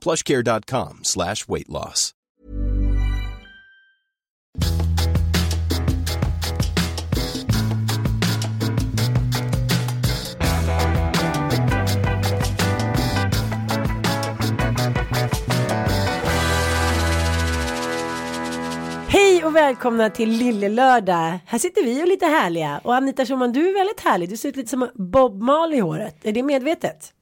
plushcare.com slash weight loss. Hej och välkomna till Lille Lördag. Här sitter vi och är lite härliga. Och Anita Schumann, du är väldigt härlig. Du ser ut lite som Bob Marley i håret. Är det medvetet?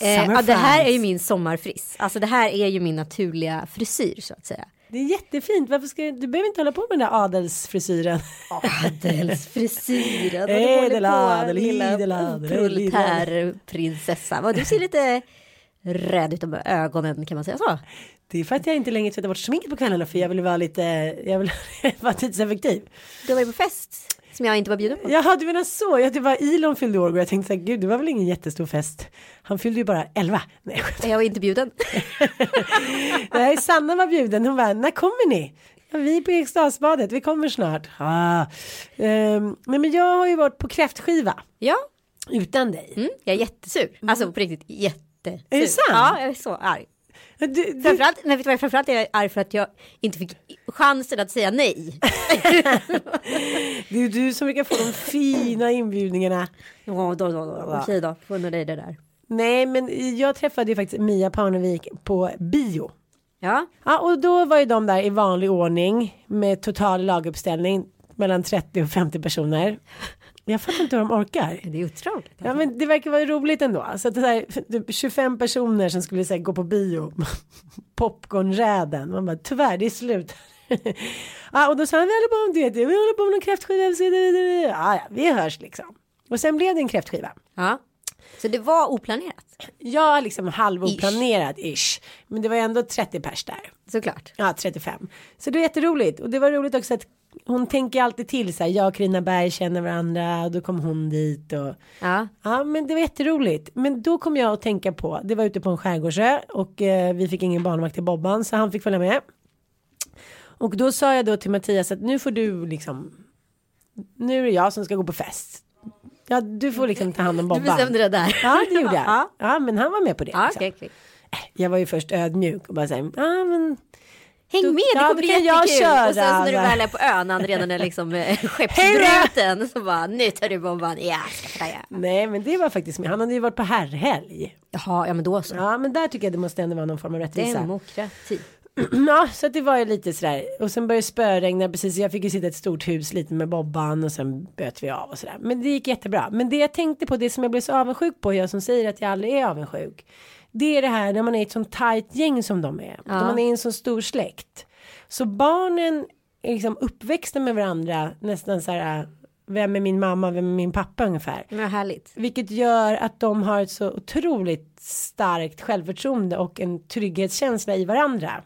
Eh, ja, det här är ju min sommarfriss. Alltså det här är ju min naturliga frisyr så att säga. Det är jättefint. Varför ska du behöver inte hålla på med den där adelsfrisyren. Adelsfrisyren. Ädel, adel, idel, adel, proletärprinsessa. Vad du ser lite rädd ut om ögonen kan man säga så. Det är för att jag inte längre tvättar bort sminket på kvällarna för jag vill vara lite, jag vill vara tidseffektiv. Du var ju på fest som jag inte var bjuden på. Jaha, du menar så. Ja, det var Elon fyllde år och jag tänkte så här, gud, det var väl ingen jättestor fest. Han fyllde ju bara 11. Nej, jag var inte bjuden. Nej, Sanna var bjuden. Hon bara, när kommer ni? Ja, vi är på Eriksdalsbadet, vi kommer snart. Ah. Ehm, men, men jag har ju varit på kräftskiva Ja, utan dig. mm, jag är jättesur. Alltså på riktigt jättesur. Är det sant? Ja, jag är så arg. Du, du, Framförallt, nej, vet du vad, framförallt är jag arg för att jag inte fick chansen att säga nej. det är du som brukar få de fina inbjudningarna. Ja, då, då, då. Okej då, får unna dig det där. Nej, men jag träffade ju faktiskt Mia Parnevik på bio. Ja, Ja, och då var ju de där i vanlig ordning med total laguppställning mellan 30 och 50 personer. Jag fattar inte hur de orkar. det är otroligt. Ja men det verkar vara roligt ändå. Så att det typ 25 personer som skulle säga, gå på bio. Popcornräden. Man bara tyvärr det är slut. ja och då sa han vi håller på med det. Vi håller på med någon kräftskiva. Ja, ja vi hörs liksom. Och sen blev det en kräftskiva. Ja, så det var oplanerat. Ja liksom halvoplanerat ish. Men det var ändå 30 pers där. Såklart. Ja 35. Så det var jätteroligt. Och det var roligt också att hon tänker alltid till så här. Jag och Carina Berg känner varandra och då kom hon dit och Ja, Ja men det var jätteroligt. Men då kom jag att tänka på, det var ute på en skärgårdsö och eh, vi fick ingen barnvakt till Bobban så han fick följa med. Och då sa jag då till Mattias att nu får du liksom, nu är det jag som ska gå på fest. Ja du får liksom ta hand om du Bobban. bestämde det där. Ja det gjorde jag. Ja. Ja men han var med på det. Ja, liksom. okej, okej. Jag var ju först ödmjuk och bara säga, ja men Häng med, det kommer bli jättekul. köra. Och sen när du väl är på ön, han redan är liksom eh, skeppsbruten, så bara nu tar du bomban. Ja, ska jag nej men det var faktiskt med. Han hade ju varit på herrhelg. Jaha, ja men då så. Ja men där tycker jag det måste ändå vara någon form av rättvisa. Demokrati. Ja, så det var ju lite sådär. Och sen började det spöregna precis. Jag fick ju sitta i ett stort hus lite med Bobban och sen böt vi av och sådär. Men det gick jättebra. Men det jag tänkte på, det som jag blev så avundsjuk på, jag som säger att jag aldrig är avundsjuk. Det är det här när man är ett sånt tajt gäng som de är. När man är en så stor släkt. Så barnen är liksom uppväxta med varandra nästan så här. Vem är min mamma, vem är min pappa ungefär. Men härligt. Vilket gör att de har ett så otroligt starkt självförtroende och en trygghetskänsla i varandra.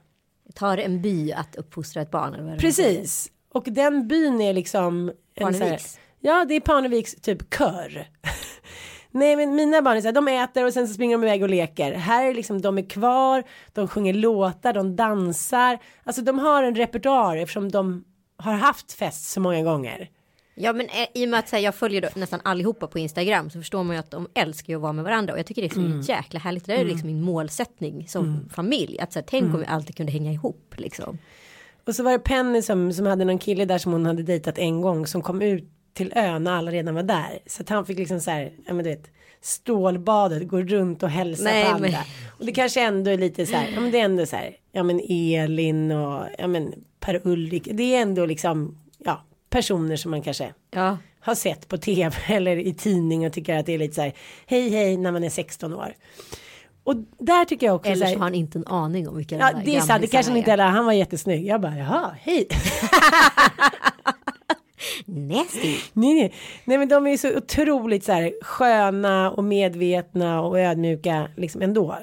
Det tar en by att uppfostra ett barn. Precis. Och den byn är liksom. så här- Parneviks. Ja, det är Parneviks typ kör. Nej, men mina barn är så här, de äter och sen så springer de iväg och leker. Här är liksom, de är kvar, de sjunger låtar, de dansar. Alltså de har en repertoar eftersom de har haft fest så många gånger. Ja men eh, i och med att här, jag följer då, nästan allihopa på Instagram så förstår man ju att de älskar ju att vara med varandra och jag tycker det är så Mm. jäkla härligt. Det är liksom min målsättning som familj. Att så här, tänk Mm. om vi alltid kunde hänga ihop liksom. Och så var det Penny som, som hade någon kille där som hon hade dejtat en gång som kom ut till ön när alla redan var där. Så att han fick liksom så här, ja men du vet, stålbadet, går runt och hälsar Nej, på andra. men- Och det kanske ändå är lite så här, ja men det är ändå så här, ja men Elin och ja men Per-Ulrik, det är ändå liksom, ja, personer som man kanske Ja. har sett på tv eller i tidning och tycker att det är lite så här, hej hej när man är 16 år. Och där tycker jag också Eller så har han inte en aning om vilka Ja, det är sant. Det kanske han inte heller. Han var jättesnygg. Jag bara, jaha, hej. Nasty. nej, nej. nej, men de är ju så otroligt så här sköna och medvetna och ödmjuka liksom ändå.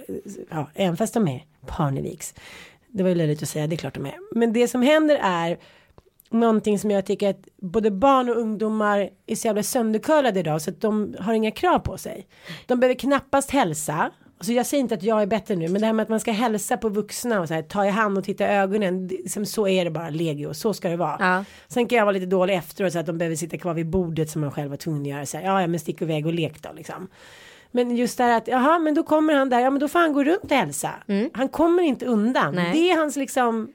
Ja, även fast de är Parneviks. Det var ju löjligt att säga, det är klart de är. Men det som händer är någonting som jag tycker att både barn och ungdomar är så jävla söndercurlade idag så att de har inga krav på sig. De behöver knappast hälsa. Alltså jag säger inte att jag är bättre nu men det här med att man ska hälsa på vuxna och så här, ta i hand och titta i ögonen. det- Som så är det bara legio, så ska det vara. Ja. Sen kan jag vara lite dålig efteråt så att de behöver sitta kvar vid bordet som man själv var tvungen att göra. Så här, ja, ja men stick iväg och lek då liksom. Men just det här att, jaha, men då kommer han där, ja men då får han gå runt och hälsa. Han kommer inte undan. Nej. Det är hans liksom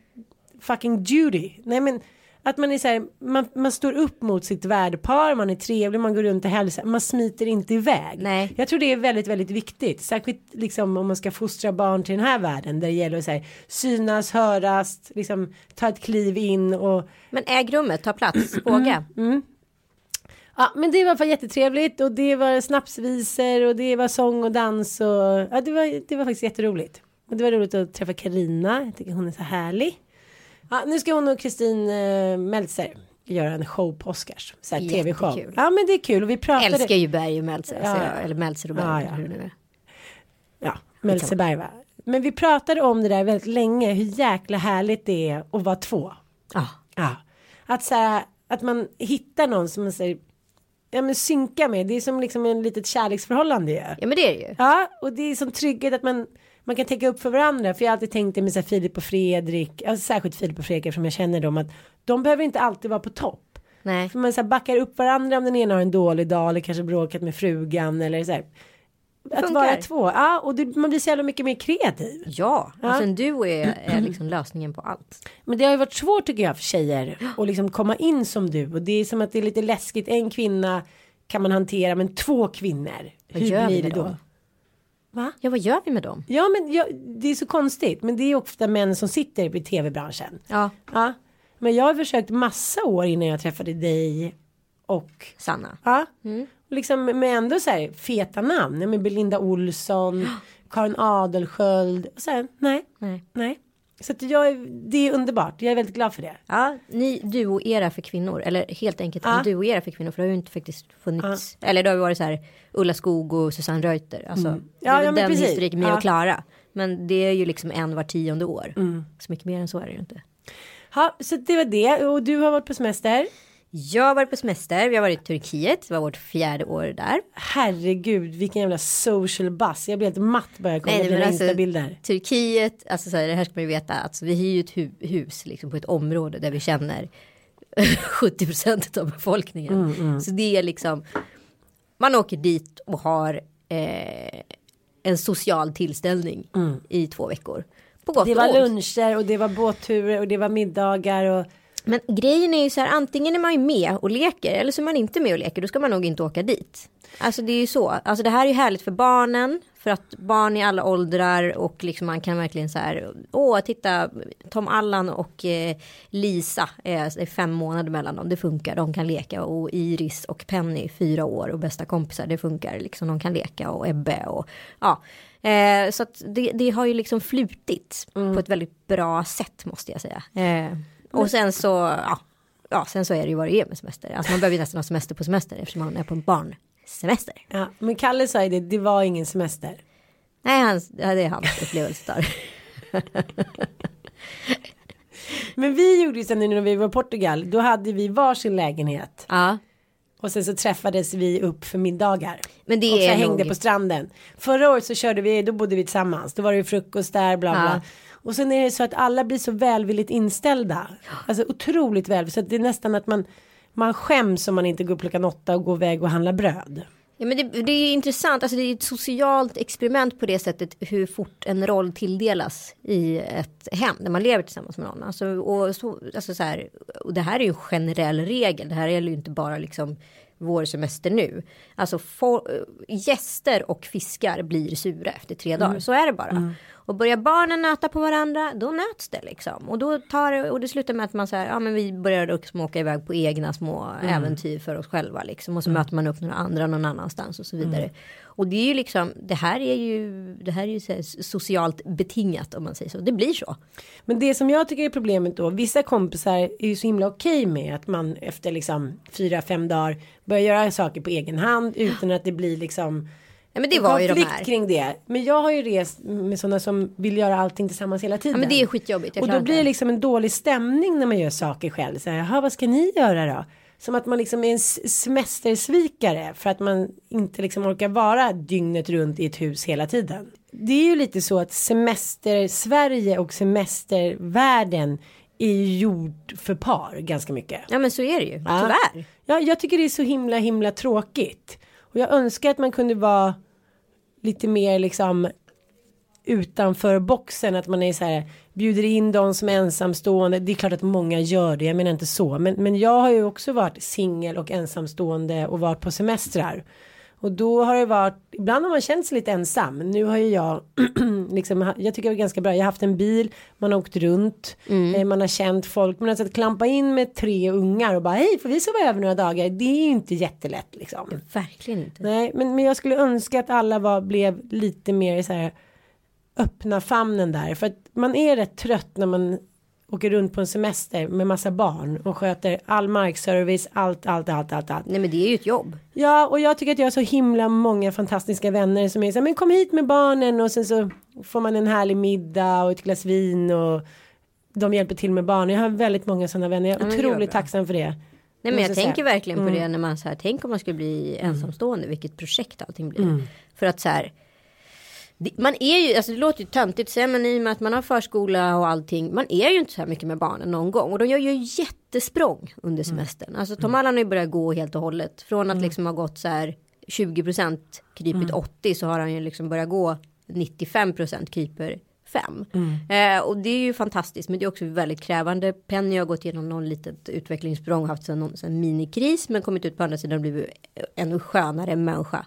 fucking duty. Nej men att man är så här, man, man står upp mot sitt värdpar, man är trevlig, man går runt och hälsar, man smiter inte iväg. Nej. Jag tror det är väldigt, väldigt viktigt, särskilt liksom om man ska fostra barn till den här världen där det gäller att så här, synas, höras, liksom ta ett kliv in och Men äg rummet, ta plats, våga. Ja, men det var för jättetrevligt och det var snapsvisor och det var sång och dans och ja, det var, det var faktiskt jätteroligt. Och det var roligt att träffa Karina. Jag tycker hon är så härlig. Ja, nu ska hon och Kristin eh, Meltzer göra en show på Oscars. Så här tv-show. Ja, men det är kul och vi pratade. Älskar ju Berg och Meltzer. Ja, så ja. jag- Eller Meltzer och Berg. Ja, ja. hur det nu är. Ja, va. Men vi pratade om det där väldigt länge. Hur jäkla härligt det är att vara två. Ja. Ja. Att så här, att man hittar någon som man säger. Ja men synka med. Det är som liksom en litet kärleksförhållande ju. ja, men det är det ju. Ja, och det är som trygghet att man, man kan täcka upp för varandra. För jag har alltid tänkt det med så här Filip och Fredrik, alltså särskilt Filip och Fredrik eftersom jag känner dem, att de behöver inte alltid vara på topp. Nej. För man så här backar upp varandra om den ena har en dålig dag eller kanske bråkat med frugan eller så här. Att Funkar. vara två, ja, och det, man blir så jävla mycket mer kreativ. Ja, Ja. alltså en duo är, är liksom lösningen på allt. Men det har ju varit svårt tycker jag för tjejer att liksom komma in som du och det är som att det är lite läskigt. En kvinna kan man hantera men två kvinnor. Hur blir det med då? Va? Ja, vad gör vi med dem? Ja men jag, det är så konstigt men det är ofta män som sitter i tv-branschen. Ja, Ja. Men jag har försökt massa år innan jag träffade dig och Sanna. ja. Liksom med ändå så här feta namn. Ja, Med Belinda Olsson, Karin Adelsköld. Och så här, nej, Nej. nej. Så att jag, är- det är underbart. Jag är väldigt glad för det. Ja, ni duo-era för kvinnor. Eller helt enkelt Ja. en duo-era för kvinnor. För det har ju inte faktiskt funnits. Eller det har ju varit så här Ulla Skog och Susanne Reuter. Alltså, det Mm. Ja, är väl ja, den precis. historiken med Ja. och Klara. Men det är ju liksom en var tionde år. Mm. Så mycket mer än så är det ju inte. Ja, så det var det. Och du har varit på semester. Jag har varit på semester. Vi har varit i Turkiet. Det var vårt fjärde år där. Herregud, vilken jävla social buzz. Jag blir helt matt bara jag kollar dina instabilder. Turkiet, alltså så här, det här ska man ju veta, alltså, vi hyr ju ett hu- hus liksom, på ett område där vi känner 70 procent av befolkningen. Mm, Så det är liksom, man åker dit och har eh, en social tillställning i två veckor. Mm. Det var luncher och det var båtturer och det var middagar och Men grejen är ju så här, antingen är man ju med och leker eller så är man inte med och leker. Då ska man nog inte åka dit. Alltså det är ju så. Alltså det här är ju härligt för barnen. För att barn i alla åldrar och liksom man kan verkligen så här. Åh, titta Tom Allan och eh, Lisa är, är fem månader mellan dem. Det funkar. De kan leka och Iris och Penny fyra år och bästa kompisar. Det funkar liksom. De kan leka och Ebbe och ja. Eh, så att det, det har ju liksom flutit på ett väldigt bra sätt måste jag säga. Eh, och sen så, ja, ja, sen så är det ju vad det är med semester. Alltså man behöver ju nästan ha semester på semester eftersom man är på en barnsemester. ja, men Kalle sa ju det, det var ingen semester. Nej, hans, ja, det är hans upplevelse där. Men vi gjorde ju sen när vi var i Portugal, då hade vi varsin lägenhet. Ja, Och sen så träffades vi upp för middagar. men det och så är hängde nog... på stranden. Förra året så körde vi, då bodde vi tillsammans. Då var det frukost där, bla bla. Ja. Och sen är det så att alla blir så välvilligt inställda. Alltså otroligt välvilligt. Så det är nästan att man, man skäms om man inte går upp klockan åtta och går iväg och handlar bröd. Ja, men det, det är intressant, alltså det är ett socialt experiment på det sättet hur fort en roll tilldelas i ett hem när man lever tillsammans med någon. Alltså, och, så, alltså så här, och det här är ju en generell regel, det här gäller ju inte bara liksom vår semester nu. Alltså for, gäster och fiskar blir sura efter tre dagar. Så är det bara. Och börjar barnen nöta på varandra, då nöts det liksom. Och då tar det, och det slutar med att man säger, ja men vi börjar liksom åka iväg på egna små äventyr för oss själva liksom. Och så möter man upp några andra någon annanstans och så vidare. Och det är ju liksom, det här är ju, det här är ju här socialt betingat om man säger så. Det blir så. Men det som jag tycker är problemet då, vissa kompisar är ju så himla okej med att man efter liksom fyra, fem dagar börjar göra saker på egen hand utan att det blir liksom Ja men det var ju de här. kring det. Men jag har ju rest med sådana som vill göra allting tillsammans hela tiden. Ja men det är skitjobbigt. Och då blir det liksom en dålig stämning när man gör saker själv. Så här, Jaha, vad ska ni göra då? Som att man liksom är en semestersvikare för att man inte liksom orkar vara dygnet runt i ett hus hela tiden. Det är ju lite så att semester Sverige och semestervärlden är ju gjord för par ganska mycket. Ja men så är det ju, tyvärr. Ja, jag tycker det är så himla himla tråkigt. Och jag önskar att man kunde vara lite mer liksom utanför boxen att man är så här bjuder in de som är ensamstående. Det är klart att många gör det. Jag menar inte så, men men jag har ju också varit singel och ensamstående och varit på semestrar. Och då har det varit, ibland har man känt sig lite ensam. Nu har ju jag, liksom, jag tycker det är ganska bra. Jag har haft en bil, man har åkt runt, eh, man har känt folk. Men alltså att klampa in med tre ungar och bara hej, får vi sova över några dagar? Det är ju inte jättelätt liksom. Verkligen inte. Nej, men, men jag skulle önska att alla var, blev lite mer så här öppna famnen där. För att man är rätt trött när man åker runt på en semester med massa barn och sköter all markservice, allt, allt, allt, allt, allt. Nej men det är ju ett jobb. Ja, och jag tycker att jag har så himla många fantastiska vänner som är så här, men kom hit med barnen och sen så får man en härlig middag och ett glas vin och de hjälper till med barnen. Jag har väldigt många sådana vänner. Jag är Ja, otroligt tacksam för det. Nej men jag tänker verkligen på Mm. det när man så här, tänk om man skulle bli ensamstående, vilket projekt allting blir. För att så här, man är ju, alltså det låter ju töntigt att säga, men i och med att man har förskola och allting, man är ju inte så här mycket med barnen någon gång. Och de gör ju jättesprång under semestern. Alltså Tom Allan har ju börjat gå helt och hållet. Från att liksom ha gått så här 20% krypit 80 så har han ju liksom börjat gå 95% kryper 5. Eh, och det är ju fantastiskt men det är också väldigt krävande. Penny har gått igenom någon litet utvecklingssprång haft här minikris men kommit ut på andra sidan och blivit ännu skönare människa.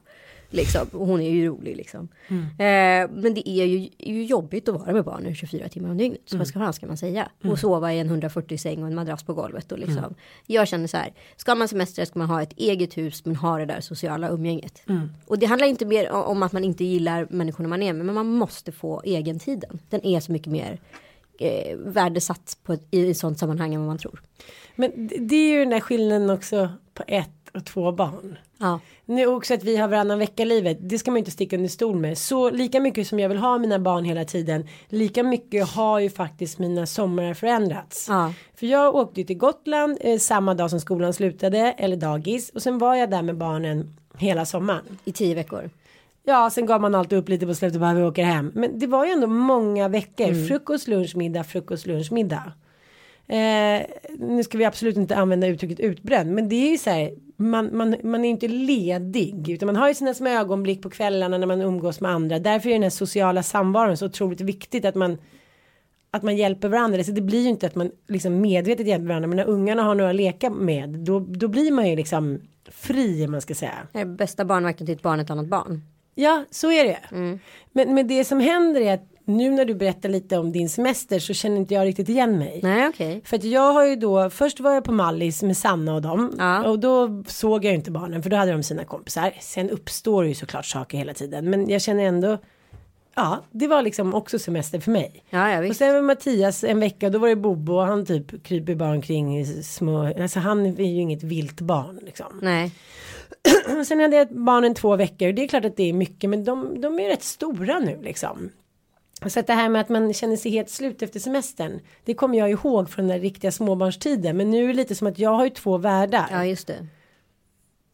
Liksom. Och hon är ju rolig liksom. Eh, men det är ju, ju jobbigt att vara med barnen 24 timmar om dygnet. Så vad ska, fan ska man säga? Och sova i en 140 säng och en madrass på golvet. Och liksom. Jag känner så här, ska man semestra ska man ha ett eget hus men ha det där sociala umgänget. Och det handlar inte mer om att man inte gillar människorna man är med. Men man måste få egen tiden. Den är så mycket mer eh, värdesatt på ett, i ett sånt sammanhang än vad man tror. Men det- är ju den där skillnaden också på ett och två barn. Ja. Nu också att vi har varannan vecka livet. Det ska man inte sticka under stol med. Så lika mycket som jag vill ha mina barn hela tiden. Lika mycket har ju faktiskt mina somrar förändrats. Ja. För jag åkte till Gotland eh, samma dag som skolan slutade. Eller dagis. Och sen var jag där med barnen hela sommaren. I tio veckor. Ja, sen gav man alltid upp lite på slutet bara vi åker hem. Men det var ju ändå många veckor. Frukost, lunch, middag, frukost, lunch, middag. Eh, nu ska vi absolut inte använda uttrycket utbränd. Men det är ju så här. Man, man, man är inte ledig. Utan man har ju sina små ögonblick på kvällarna när man umgås med andra. Därför är den här sociala samvaron så otroligt viktigt att man att man hjälper varandra. Så det blir ju inte att man liksom medvetet hjälper varandra. Men när ungarna har några att leka med. Då, då blir man ju liksom fri om man ska säga. Det bästa barnvakten till ett barn ett annat barn. Ja, så är det. Mm. Men, men det som händer är att nu när du berättar lite om din semester så känner inte jag riktigt igen mig. Nej okej. För att jag har ju då, först var jag på Mallis med Sanna och dem. Ja. Och då såg jag inte barnen för då hade de sina kompisar. Sen uppstår ju såklart saker hela tiden. Men jag känner ändå, ja det var liksom också semester för mig. Ja ja Och sen var Mattias en vecka, då var det Bobo och han typ kryper bara omkring i små, alltså han är ju inget vilt barn liksom. Nej. Och sen hade jag barnen två veckor. Det är klart att det är mycket men de, de är rätt stora nu liksom. Så att det här med att man känner sig helt slut efter semestern. Det kommer jag ihåg från den där riktiga småbarnstiden. Men nu är det lite som att jag har ju två världar. Ja just det.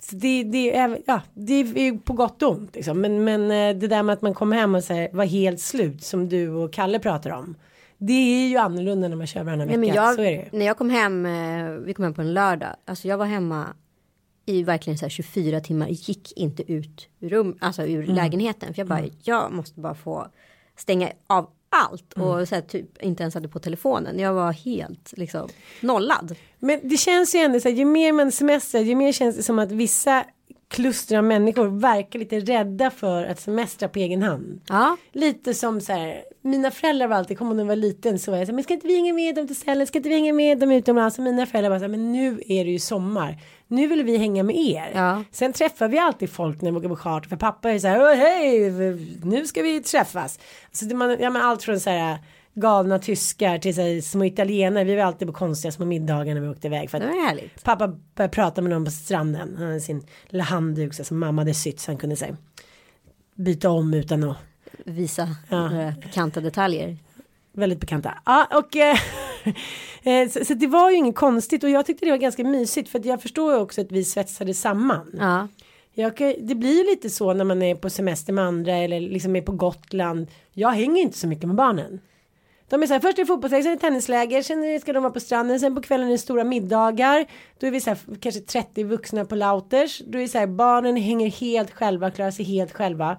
Så det, det, är, ja, det är på gott och ont liksom. Men, men eh, det där med att man kommer hem och säger var helt slut som du och Kalle pratar om. Det är ju annorlunda när man kör varannan Nej, vecka. men jag, när jag kom hem, eh, vi kom hem på en lördag. Alltså jag var hemma i verkligen så här 24 timmar. Gick inte ut ur rum, alltså ur Mm. lägenheten. För jag bara, jag måste bara få stänga av allt och så här, typ inte ens hade på telefonen. Jag var helt liksom nollad. Men det känns ju ändå så här, ju mer man semestrar, ju mer känns det som att vissa kluster av människor verkar lite rädda för att semestra på egen hand. Ja, Lite som så här, mina föräldrar var alltid, kommer när jag var liten så var jag så här, men ska inte vi hänga med dem till Sälen, ska inte vi hänga med dem utomlands? Och mina föräldrar var så här, men nu är det ju sommar, nu vill vi hänga med er. Ja. Sen träffar vi alltid folk när vi åker på charter, för pappa är så här, "Åh, hej, nu ska vi träffas. Så det man, ja men allt från så här galna tyskar till så här, små italienare, vi var alltid på konstiga små middagar när vi åkte iväg. För att. Pappa började prata med någon på stranden. Han hade sin lilla handduk så som mamma hade sytt så han kunde säga byta om utan att Visa Ja. pikanta detaljer. Väldigt bekanta. Ja och eh, eh, så, så det var ju inget konstigt och jag tyckte det var ganska mysigt för att jag förstår ju också att vi svetsade samman. Ja, Jag, det blir ju lite så när man är på semester med andra eller liksom är på Gotland. Jag hänger inte så mycket med barnen. De är så här, först är det fotbollsläger, sen är det tennisläger, sen ska de vara på stranden, sen på kvällen är det stora middagar. Då är vi så här, kanske 30 vuxna på Lauters. Då är det så här, barnen hänger helt själva, klarar sig helt själva.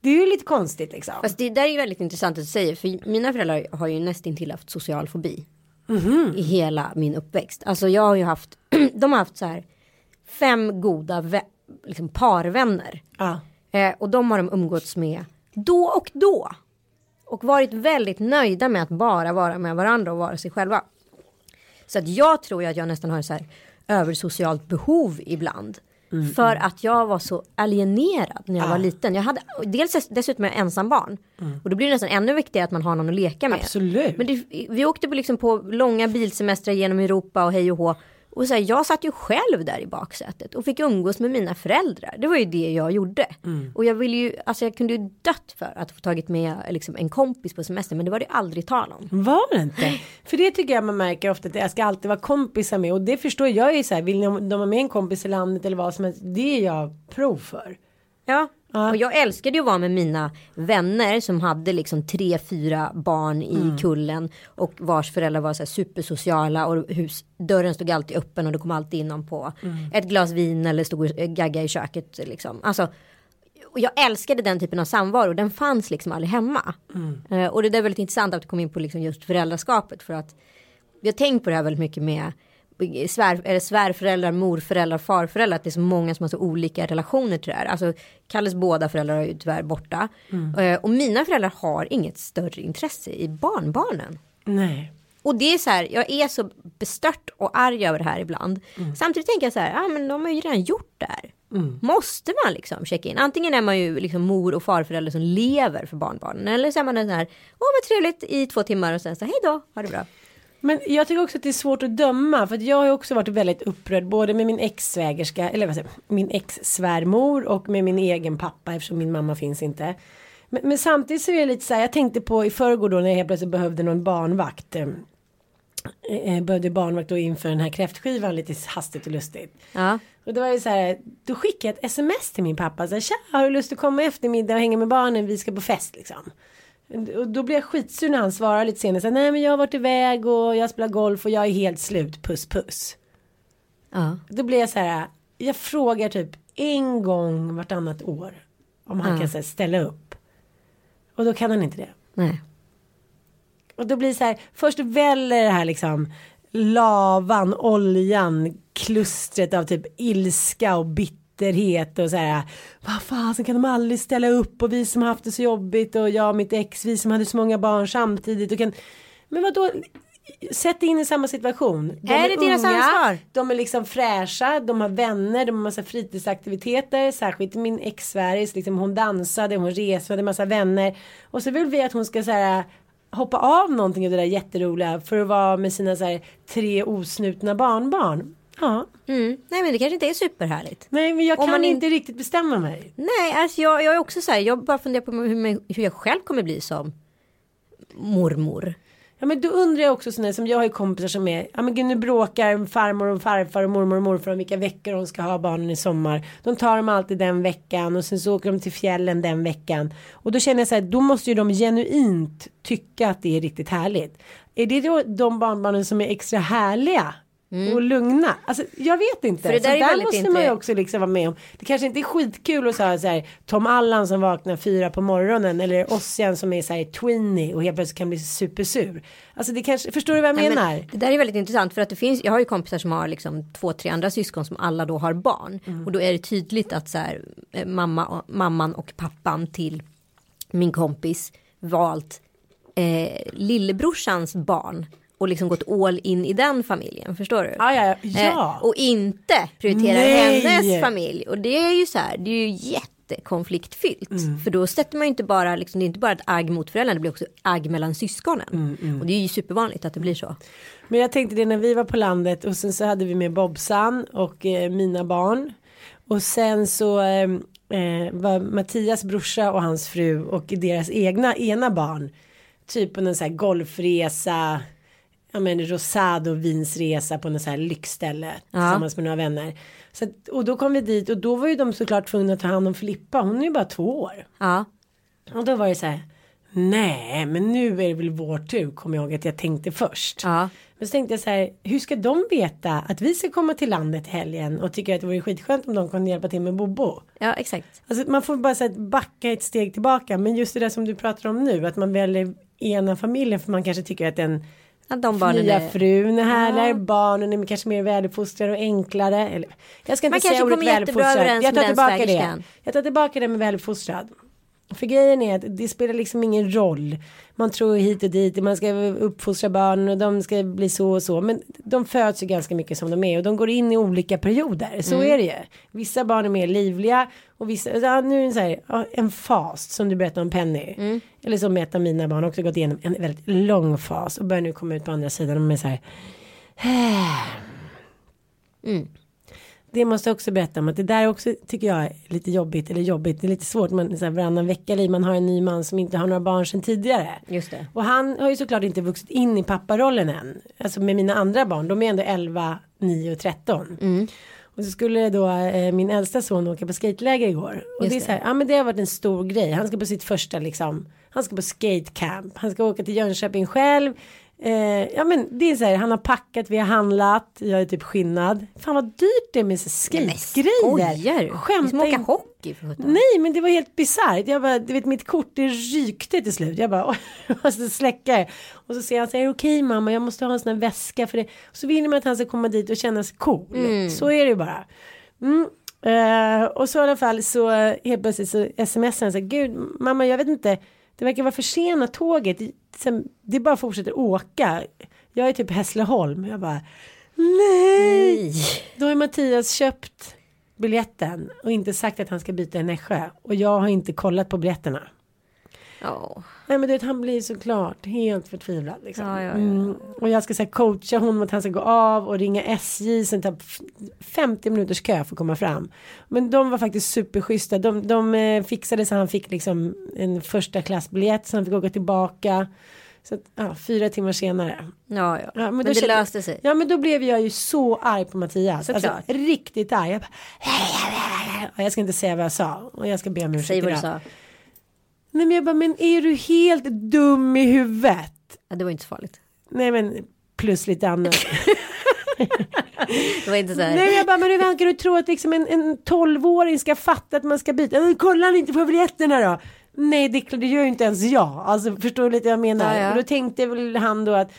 Det är ju lite konstigt liksom. fast det där är ju väldigt intressant att du säger. För mina föräldrar har ju nästintill haft social fobi. Mhm. I hela min uppväxt. Alltså jag har ju haft, de har haft så här fem goda liksom parvänner. Ja. Eh, och de har de umgåtts med då och då. Och varit väldigt nöjda med att bara vara med varandra och vara sig själva. Så att jag tror ju att jag nästan har så här översocialt behov ibland. För att jag var så alienerad när jag var liten. Jag hade, dels dessutom är jag ensam barn. Och då blir det nästan ännu viktigare att man har någon att leka med. Absolut. Men det, vi åkte på, liksom på långa bilsemestrar genom Europa och hej och hå. Och så här, jag satt ju själv där i baksätet och fick umgås med mina föräldrar. Det var ju det jag gjorde. Och jag ville ju, alltså jag kunde ju dött för att få tagit med liksom, en kompis på semester. Men det var det aldrig tal om. Var det inte? För det tycker jag man märker ofta att jag ska alltid vara kompisar med och det förstår jag ju så här, vill de ha med en kompis i landet eller vad som helst, det är jag prov för. Ja. Ja. Och jag älskade ju att vara med mina vänner som hade liksom tre, fyra barn i kullen. Och vars föräldrar var så här supersociala och hus, dörren stod alltid öppen och det kom alltid in någon på ett glas vin eller stod och gagga i köket liksom. Alltså, och jag älskade den typen av samvaro, den fanns liksom aldrig hemma. Eh, och det är väldigt intressant att du kom in på liksom just föräldraskapet för att vi har tänkt på det här väldigt mycket med svär, eller svärföräldrar, morföräldrar, farföräldrar. Att det är så många som har så olika relationer till det här. Alltså Kalles båda föräldrar är ju tyvärr borta. Eh, och mina föräldrar har inget större intresse i barnbarnen. Nej. Och det är så här, jag är så bestört och arg över det här ibland. Samtidigt tänker jag så här, ja men de har ju redan gjort det här. Måste man liksom checka in? Antingen är man ju liksom mor och farförälder som lever för barnbarnen. Eller så är man den här, åh vad trevligt i två timmar och sen så hej då, ha det bra. Men jag tycker också att det är svårt att döma för att jag har ju också varit väldigt upprörd både med min ex-svägerska eller vad säger min ex-svärmor och med min egen pappa eftersom min mamma finns inte. Men, men samtidigt så är det lite så här, jag tänkte på i förrgår då när jag helt plötsligt behövde någon barnvakt. Eh, eh, behövde barnvakt då inför den här kräftskivan lite hastigt och lustigt. Ja. Och då var det så här, då skickade jag ett sms till min pappa. Så här, Tja, har du lust att komma i eftermiddag och hänga med barnen? Vi ska på fest liksom. Och då blev jag skitsur när han svarade lite senare. Så Nej men jag har varit iväg och jag spelar golf och jag är helt slut. Puss puss. Ja. Då blev jag så här. Jag frågar typ en gång vartannat år. Om han Ja. kan här, ställa upp. Och då kan han inte det. Nej. Och då blir det så här, först väller det här liksom lavan, oljan, klustret av typ ilska och bitterhet och så här. Vad fasen kan de aldrig ställa upp och vi som haft det så jobbigt och jag och mitt ex, vi som hade så många barn samtidigt och kan. Men vad då? Sätt in i samma situation. De Är det deras ansvar? De är liksom fräscha, de har vänner, de har massa fritidsaktiviteter. Särskilt min ex Sverige, liksom hon dansade, hon reste, hade massa vänner. Och så vill vi att hon ska så här hoppa av någonting av det där jätteroliga för att vara med sina så här, tre osnutna barnbarn. Ja, Mm. Nej men det kanske inte är superhärligt. nej men jag Om kan man in- inte riktigt bestämma mig. Nej, alltså jag, jag är också så här, jag bara funderar på hur, hur jag själv kommer bli som mormor. Ja men då undrar jag också sådär som jag har ju kompisar som är, ja men gud nu bråkar farmor och farfar och mormor och morfar om vilka veckor de ska ha barnen i sommar. De tar dem alltid den veckan och sen så åker de till fjällen den veckan. Och då känner jag så här, då måste ju de genuint tycka att det är riktigt härligt. Är det då de barnbarnen som är extra härliga och lugna. Alltså jag vet inte. För det där så är där måste man ju också liksom vara med om. Det kanske inte är skitkul att säga så här Tom Allan som vaknar fyra på morgonen eller Ossian som är så här tweenie och helt plötsligt kan bli supersur. Alltså det kanske, förstår du vad jag Nej, menar? men det där är väldigt intressant för att det finns, jag har ju kompisar som har liksom två, tre andra syskon som alla då har barn. Mm. Och då är det tydligt att så här, eh, mamma, mamman och pappan till min kompis valt eh, lillebrorsans barn och liksom gått all in i den familjen, förstår du? Ja, ja, ja. Eh, och inte prioriterar Nej. hennes familj. Och det är ju så här, det är ju jättekonfliktfyllt. Mm. För då sätter man ju inte bara, liksom, det är inte bara ett agg mot föräldrarna, det blir också agg mellan syskonen. Mm, Och det är ju supervanligt att det blir så. Men jag tänkte det när vi var på landet och sen så hade vi med Bobsan och eh, mina barn. Och sen så eh, eh, var Mattias brorsa och hans fru och deras egna ena barn. Typ på en sån här golfresa. Ja men rosado vinsresa på något så här lyxställe. Tillsammans med några vänner. Så att, och då kom vi dit och då var ju de såklart tvungna att ta hand om Filippa. Hon är ju bara två år. Ja, Och då var det så här. Nej men nu är det väl vår tur. Kommer jag ihåg att jag tänkte först. ja. Men så tänkte jag så här, hur ska de veta att vi ska komma till landet i helgen och tycker att det vore skitskönt om de kunde hjälpa till med Bobo. ja exakt. Alltså man får bara så här, backa ett steg tillbaka, men just det där som du pratar om nu, att man väljer ena familjen för man kanske tycker att den Att de barnen nya är... frun är härligare, barnen är kanske mer väluppfostrade och enklare. Eller, jag ska inte Man säga ordet väluppfostrad, jag tar tillbaka det. Jag tar tillbaka det med väluppfostrad. För grejen är att det spelar liksom ingen roll. Man tror hit och dit, man ska uppfostra barnen och de ska bli så och så. Men de föds ju ganska mycket som de är och de går in i olika perioder. Så Mm. är det ju. Vissa barn är mer livliga och vissa, ja, nu är det så här, en fas som du berättade om Penny. Mm. Eller som ett av mina barn också gått igenom en väldigt lång fas och börjar nu komma ut på andra sidan och de är så här. Det måste jag också berätta om att det där också tycker jag är lite jobbigt eller jobbigt. Det är lite svårt. Man så här, varannan vecka liv. Man har en ny man som inte har några barn sedan tidigare. Just det. Och han har ju såklart inte vuxit in i papparollen än. Alltså med mina andra barn. De är ändå 11, 9 och 13. Och så skulle då eh, min äldsta son åka på skateläger igår. Och Just det är så här, ja men det har varit en stor grej. Han ska på sitt första liksom. Han ska på skatecamp. Han ska åka till Jönköping själv. Eh, ja men det är så här, han har packat, vi har handlat. Jag är typ skinnad. Fan vad dyrt det är med skategrejer. Skämta inte. hockey för sjutton. Nej men det var helt bisarrt. Jag bara, du vet mitt kort det rykte till slut. Jag bara, jag måste släcka det. Och så säger han så här, okej mamma jag måste ha en sån här väska för det. Och så vill man att han ska komma dit och känna sig cool. Så är det ju bara. Mm. Eh, och så i alla fall så eh, helt plötsligt så smsar han så här, gud mamma jag vet inte. Det verkar vara försenat tåget. Sen, det bara fortsätter åka. Jag är typ Hässleholm. Jag bara, nej. Nej. Då har Mattias köpt biljetten och inte sagt att han ska byta i Nässjö. Och jag har inte kollat på biljetterna. Ja. Nej men du vet han blir såklart helt förtvivlad. Liksom. Ja, ja, ja. Mm. Och jag ska här, coacha honom att han ska gå av och ringa SJ. Sen tar f- 50 minuters kö för att komma fram. Men de var faktiskt superschyssta. De, de eh, fixade så han fick liksom en första klassbiljett. Så han fick åka tillbaka. Så att, ja, fyra timmar senare. Ja, ja. Ja, men då det kände- löste sig. Ja men då blev jag ju så arg på Mattias. Såklart. Alltså, riktigt arg. Jag, bara, Ja, jag ska inte säga vad jag sa. Och jag ska be om ursäkt Säg vad du sa. Nej men jag bara, men är du helt dum i huvudet? Ja, det var inte så farligt. Nej men plus lite annat. Det var inte så här. Nej men jag bara, men hur kan du tro att liksom en, en 12-åring ska fatta att man ska byta? Men Kollar ni inte på biljetterna då? Nej det, det gör ju inte ens jag. Alltså förstår du lite vad jag menar? Ja, ja. Och då tänkte väl han då att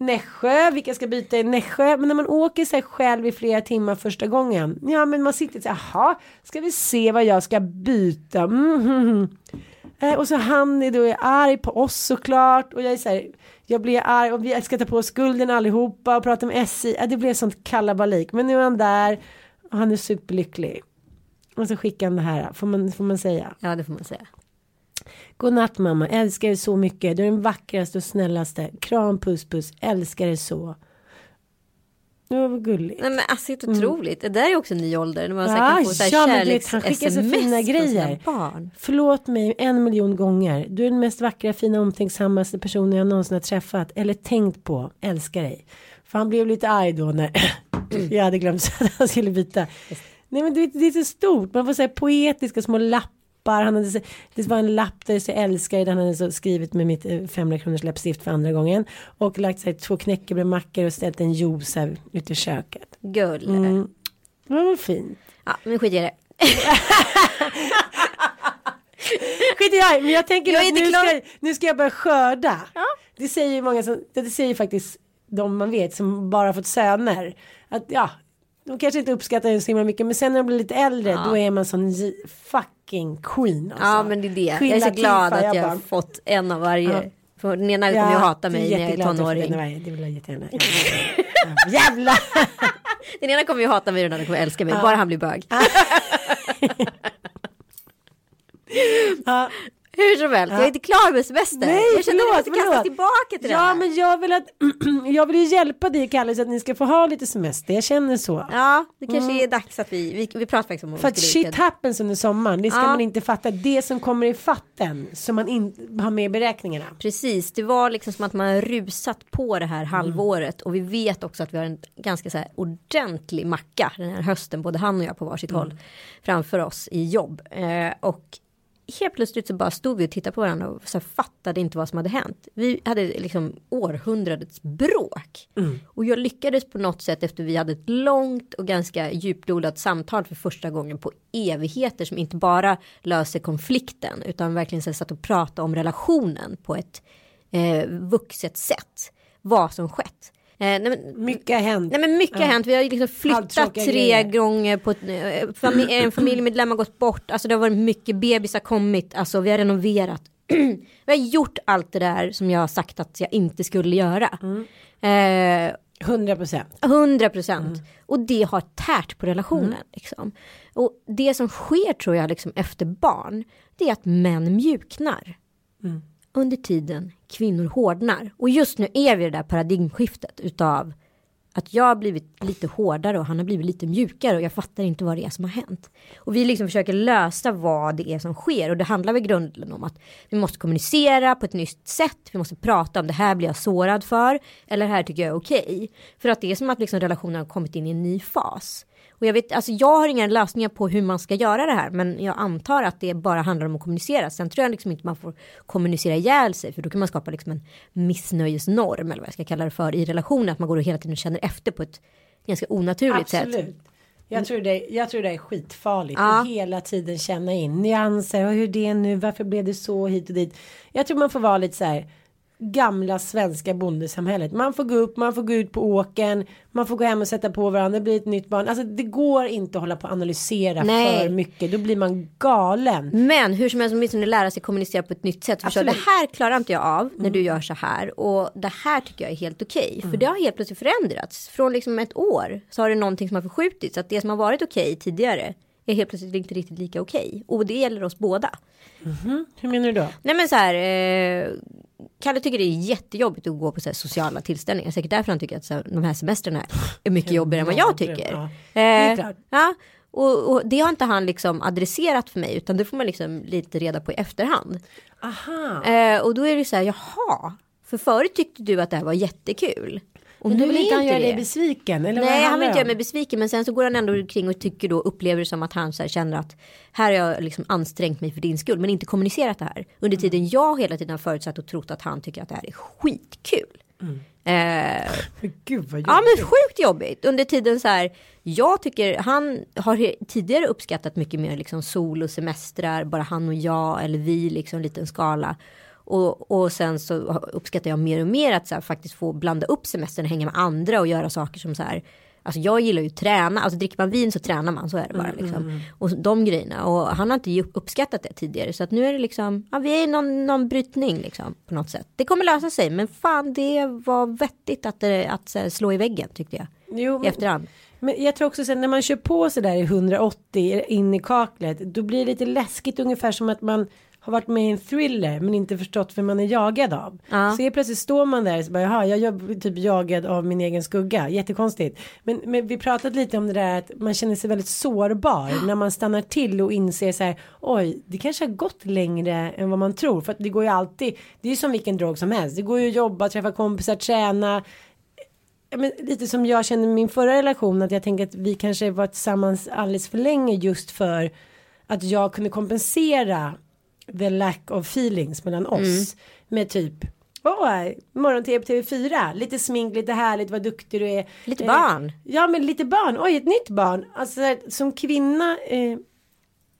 Nässjö, vilka ska byta i Nässjö? Men när man åker sig själv i flera timmar första gången. Ja men man sitter så här, jaha, ska vi se vad jag ska byta? Mm, mm, mm. Eh, och så han är då är arg på oss såklart. Och jag är så här, jag blir arg och vi ska ta på skulden allihopa och prata med SJ. Ja, det blev sånt kalabalik. Men nu är han där och han är superlycklig. Och så skickar han det här, får man, får man säga. Ja, det får man säga. God natt mamma, älskar dig så mycket. Du är den vackraste och snällaste. Kram, puss, puss, älskar dig så. Det var gulligt. Nej men alltså helt otroligt. Det där är också en ny ålder. När man Ja, här kan få så här ja, vet, han skickar så fina grejer. barn. Förlåt mig en miljon gånger. Du är den mest vackra, fina, omtänksammaste personen jag någonsin har träffat. Eller tänkt på. Älskar dig. För han blev lite arg då när jag hade glömt att han skulle byta. Nej men du vet, det är så stort. Man får säga poetiska små lappar lappar. Han hade, det var en lapp där det stod älskar dig, han hade så skrivit med mitt eh, 500 kronors läppstift för andra gången. Och lagt sig två knäckebrödmackor och ställt en juice här ute i köket. Gull. Mm. Det var fint. Ja, men skit i det. Skit i det här, men jag tänker Jag att nu ska, nu ska jag börja skörda. Det säger ju många som, det säger faktiskt de man vet som bara fått söner. Att ja, de kanske inte uppskattar det så himla mycket men sen när de blir lite äldre då är man sån j- fucking queen alltså. Ja men det är det. Jag är Queen så glad att jag har fått en av varje. Ja. För den ena kommer ju hata mig när jag är tonåring. varje, Det vill jag jättegärna. Ja, Jävlar! Den ena kommer ju hata mig och den andra kommer älska mig. Bara han blir bög. Ja. Hur som helst, jag är inte klar med semester. Nej, jag känner att jag förlåt, måste kasta förlåt. tillbaka till det Ja här. men jag vill att jag vill ju hjälpa dig Kalle så att ni ska få ha lite semester. Jag känner så. Ja, det kanske är dags att vi, vi, vi pratar faktiskt om För att shit happens under sommaren, det ska Ja. man inte fatta. Det som kommer i fatten som man inte har med i beräkningarna. Precis, det var liksom som att man har rusat på det Mm. här halvåret och vi vet också att vi har en ganska så här ordentlig macka den här hösten, både han och jag på varsitt Mm. håll framför oss i jobb. Eh, och helt plötsligt så bara stod vi och tittade på varandra och så fattade inte vad som hade hänt. Vi hade liksom århundradets bråk. Mm. Och jag lyckades på något sätt efter vi hade ett långt och ganska djuplodat samtal för första gången på evigheter som inte bara löser konflikten utan verkligen så satt och pratade om relationen på ett eh, vuxet sätt. Vad som skett. Eh, nej, men, Mycket har hänt. Nej men mycket har hänt. Vi har liksom flyttat tre grejer. gånger på ett, eh, familj, en familjemedlem har gått bort. Alltså det har varit mycket bebisar kommit. Alltså vi har renoverat. vi har gjort allt det där som jag har sagt att jag inte skulle göra. Eh, 100 procent. 100 procent. Och det har tärt på relationen. Liksom. Och det som sker tror jag liksom efter barn. Det är att män mjuknar. Under tiden kvinnor hårdnar. Och just nu är vi i det där paradigmskiftet utav att jag har blivit lite hårdare och han har blivit lite mjukare och jag fattar inte vad det är som har hänt. Och vi liksom försöker lösa vad det är som sker och det handlar väl grunden om att vi måste kommunicera på ett nytt sätt. Vi måste prata om det här blir jag sårad för eller det här tycker jag är okej. För att det är som att liksom relationen har kommit in i en ny fas. Och jag vet, alltså jag har inga lösningar på hur man ska göra det här, men jag antar att det bara handlar om att kommunicera. Sen tror jag liksom inte man får kommunicera ihjäl sig, för då kan man skapa liksom en missnöjesnorm, eller vad jag ska kalla det för, i relationen, att man går och hela tiden känner efter på ett ganska onaturligt sätt. Absolut. Jag tror, det, jag tror det är skitfarligt. Ja. Att hela tiden känna in nyanser. Och hur det är nu. Varför blev det så hit och dit. Jag tror man får vara lite så här. Gamla svenska bondesamhället. Man får gå upp, man får gå ut på åken. Man får gå hem och sätta på varandra. Det blir ett nytt barn. Alltså det går inte att hålla på och analysera Nej. för mycket. Då blir man galen. Men hur som helst åtminstone lära sig kommunicera på ett nytt sätt. Förstå, det här klarar inte jag av när du gör så här och det här tycker jag är helt okej. För det har helt plötsligt förändrats. Från liksom ett år så har det någonting som har förskjutits. Att det som har varit okej tidigare är helt plötsligt inte riktigt lika okej. Och det gäller oss båda. Hur menar du då? Nej men så här. Eh, Kalle tycker det är jättejobbigt att gå på så här, sociala tillställningar. Säkert därför han tycker att så här, de här semestrarna är mycket jobbigare än vad jag tycker. Ja, det är Eh, klart. Ja, och, och det har inte han liksom adresserat för mig utan det får man liksom lite reda på i efterhand. Aha. Eh, och då är det så här, jaha, för förut tyckte du att det här var jättekul. Och Men nu vill inte han göra det. dig besviken. Eller Nej, han vill inte göra mig besviken men sen så går han ändå kring och tycker då, upplever det som att han så här, känner att här har jag liksom ansträngt mig för din skull men inte kommunicerat det här. Under tiden jag hela tiden har förutsatt och trott att han tycker att det här är skitkul. Eh, Men Gud vad Ja jobbigt. men sjukt jobbigt. Under tiden så här. Jag tycker han har tidigare uppskattat mycket mer liksom sol och semestrar. Bara han och jag eller vi liksom en liten skala. Och, och sen så uppskattar jag mer och mer att så här, faktiskt få blanda upp semestern, hänga med andra och göra saker som så här. Alltså jag gillar ju att träna, alltså dricker man vin så tränar man, så är det bara liksom. Och de grejerna, och han har inte uppskattat det tidigare. Så att nu är det liksom, ja vi är i någon, någon brytning liksom på något sätt. Det kommer lösa sig, men fan det var vettigt att, det, att här, slå i väggen tyckte jag. Jo, I men- efterhand. Men jag tror också sen när man kör på så där i 180 in i kaklet. Då blir det lite läskigt ungefär som att man har varit med i en thriller men inte förstått vem man är jagad av. Ja. Så helt plötsligt står man där och så bara jaha jag är typ jagad av min egen skugga. Jättekonstigt. Men, men vi pratat lite om det där att man känner sig väldigt sårbar när man stannar till och inser så här oj det kanske har gått längre än vad man tror. För att det går ju alltid det är ju som vilken drog som helst. Det går ju att jobba, träffa kompisar, träna men lite som jag kände i min förra relation att jag tänker att vi kanske var tillsammans alldeles för länge just för att jag kunde kompensera the lack of feelings mellan oss Mm. med typ Åh, morgon-tv på TV4, lite smink, lite härligt, vad duktig du är. Lite Eh, barn. Ja, men lite barn. Oj, ett nytt barn. Alltså, som kvinna, eh,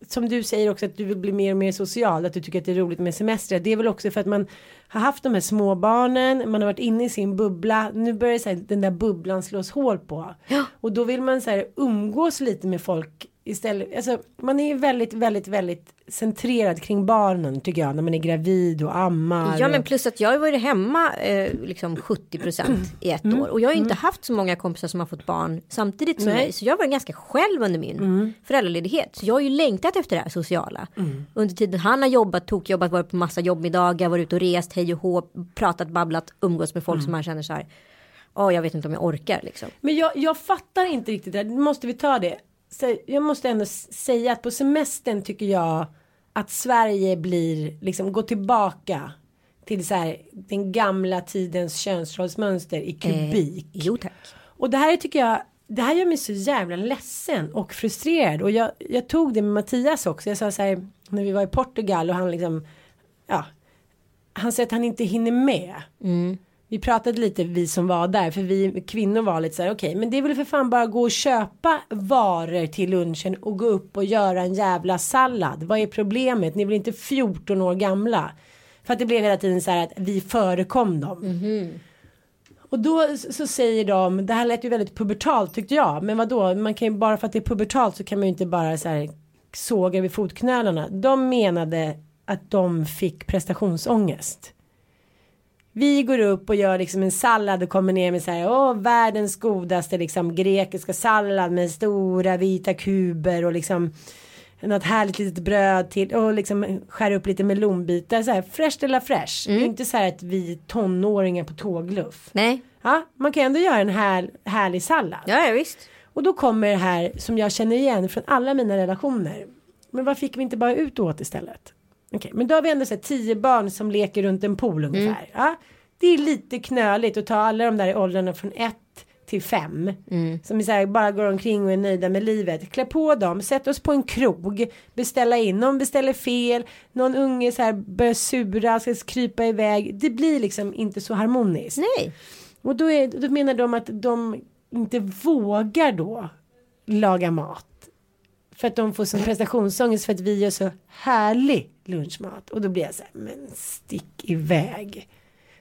som du säger också att du vill bli mer och mer social, att du tycker att det är roligt med semester. Det är väl också för att man har haft de här småbarnen, man har varit inne i sin bubbla. Nu börjar så här, den där bubblan slås hål på. Och då vill man så här, umgås lite med folk istället. Alltså, man är väldigt, väldigt, väldigt centrerad kring barnen tycker jag, när man är gravid och ammar. Ja men plus att jag har varit hemma eh, liksom 70% i ett Mm. år. Och jag har ju inte haft så många kompisar som har fått barn samtidigt som Nej. Mm. mig. Så jag var ganska själv under min föräldraledighet. Så jag har ju längtat efter det här sociala. Under tiden han har jobbat, tokjobbat, varit på massa jobbmiddagar, varit ute och rest, hej och hå, pratat, babblat, umgås med folk Mm. som man känner så här. Ja jag vet inte om jag orkar liksom. Men jag, jag fattar inte riktigt det. Nu måste vi ta det. Jag måste ändå säga att på semestern tycker jag att Sverige blir liksom gå tillbaka till så här den gamla tidens könsrollsmönster i kubik. Eh, jo tack. Och det här tycker jag det här gör mig så jävla ledsen och frustrerad och jag, jag tog det med Mattias också. Jag sa så här när vi var i Portugal och han liksom ja han säger att han inte hinner med. Vi pratade lite vi som var där för vi kvinnor var lite så här okej men det är väl för fan bara gå och köpa varor till lunchen och gå upp och göra en jävla sallad. Vad är problemet? Ni är väl inte 14 år gamla? För att det blev hela tiden så här att vi förekom dem. Och då så säger de, det här lät ju väldigt pubertalt tyckte jag. Men vad då? man kan ju bara för att det är pubertalt så kan man ju inte bara så här såga vid fotknölarna. De menade att de fick prestationsångest. Vi går upp och gör liksom en sallad och kommer ner med så här, åh världens godaste liksom grekiska sallad med stora vita kuber och liksom något härligt litet bröd till och liksom skär upp lite melonbitar så här fresh de la fresh. Det är inte så här att vi tonåringar på tågluff. Nej, Ja, man kan ändå göra en här, härlig sallad. ja, ja visst. Och då kommer det här som jag känner igen från alla mina relationer. Men vad fick vi inte bara ut åt istället? Okej, men då har vi ändå sett tio barn som leker runt en pool ungefär. Ja, det är lite knöligt att ta alla de där i åldrarna från ett till fem. Som är så här, bara går omkring och är nöjda med livet. Klä på dem, sätt oss på en krog. Beställa in, någon beställer fel. Någon unge så här börjar sura, ska krypa iväg. Det blir liksom inte så harmoniskt. Nej. Och då, är, då menar de att de inte vågar då laga mat. För att de får sån prestationsångest för att vi gör så härlig lunchmat. Och då blir jag så här, men stick iväg.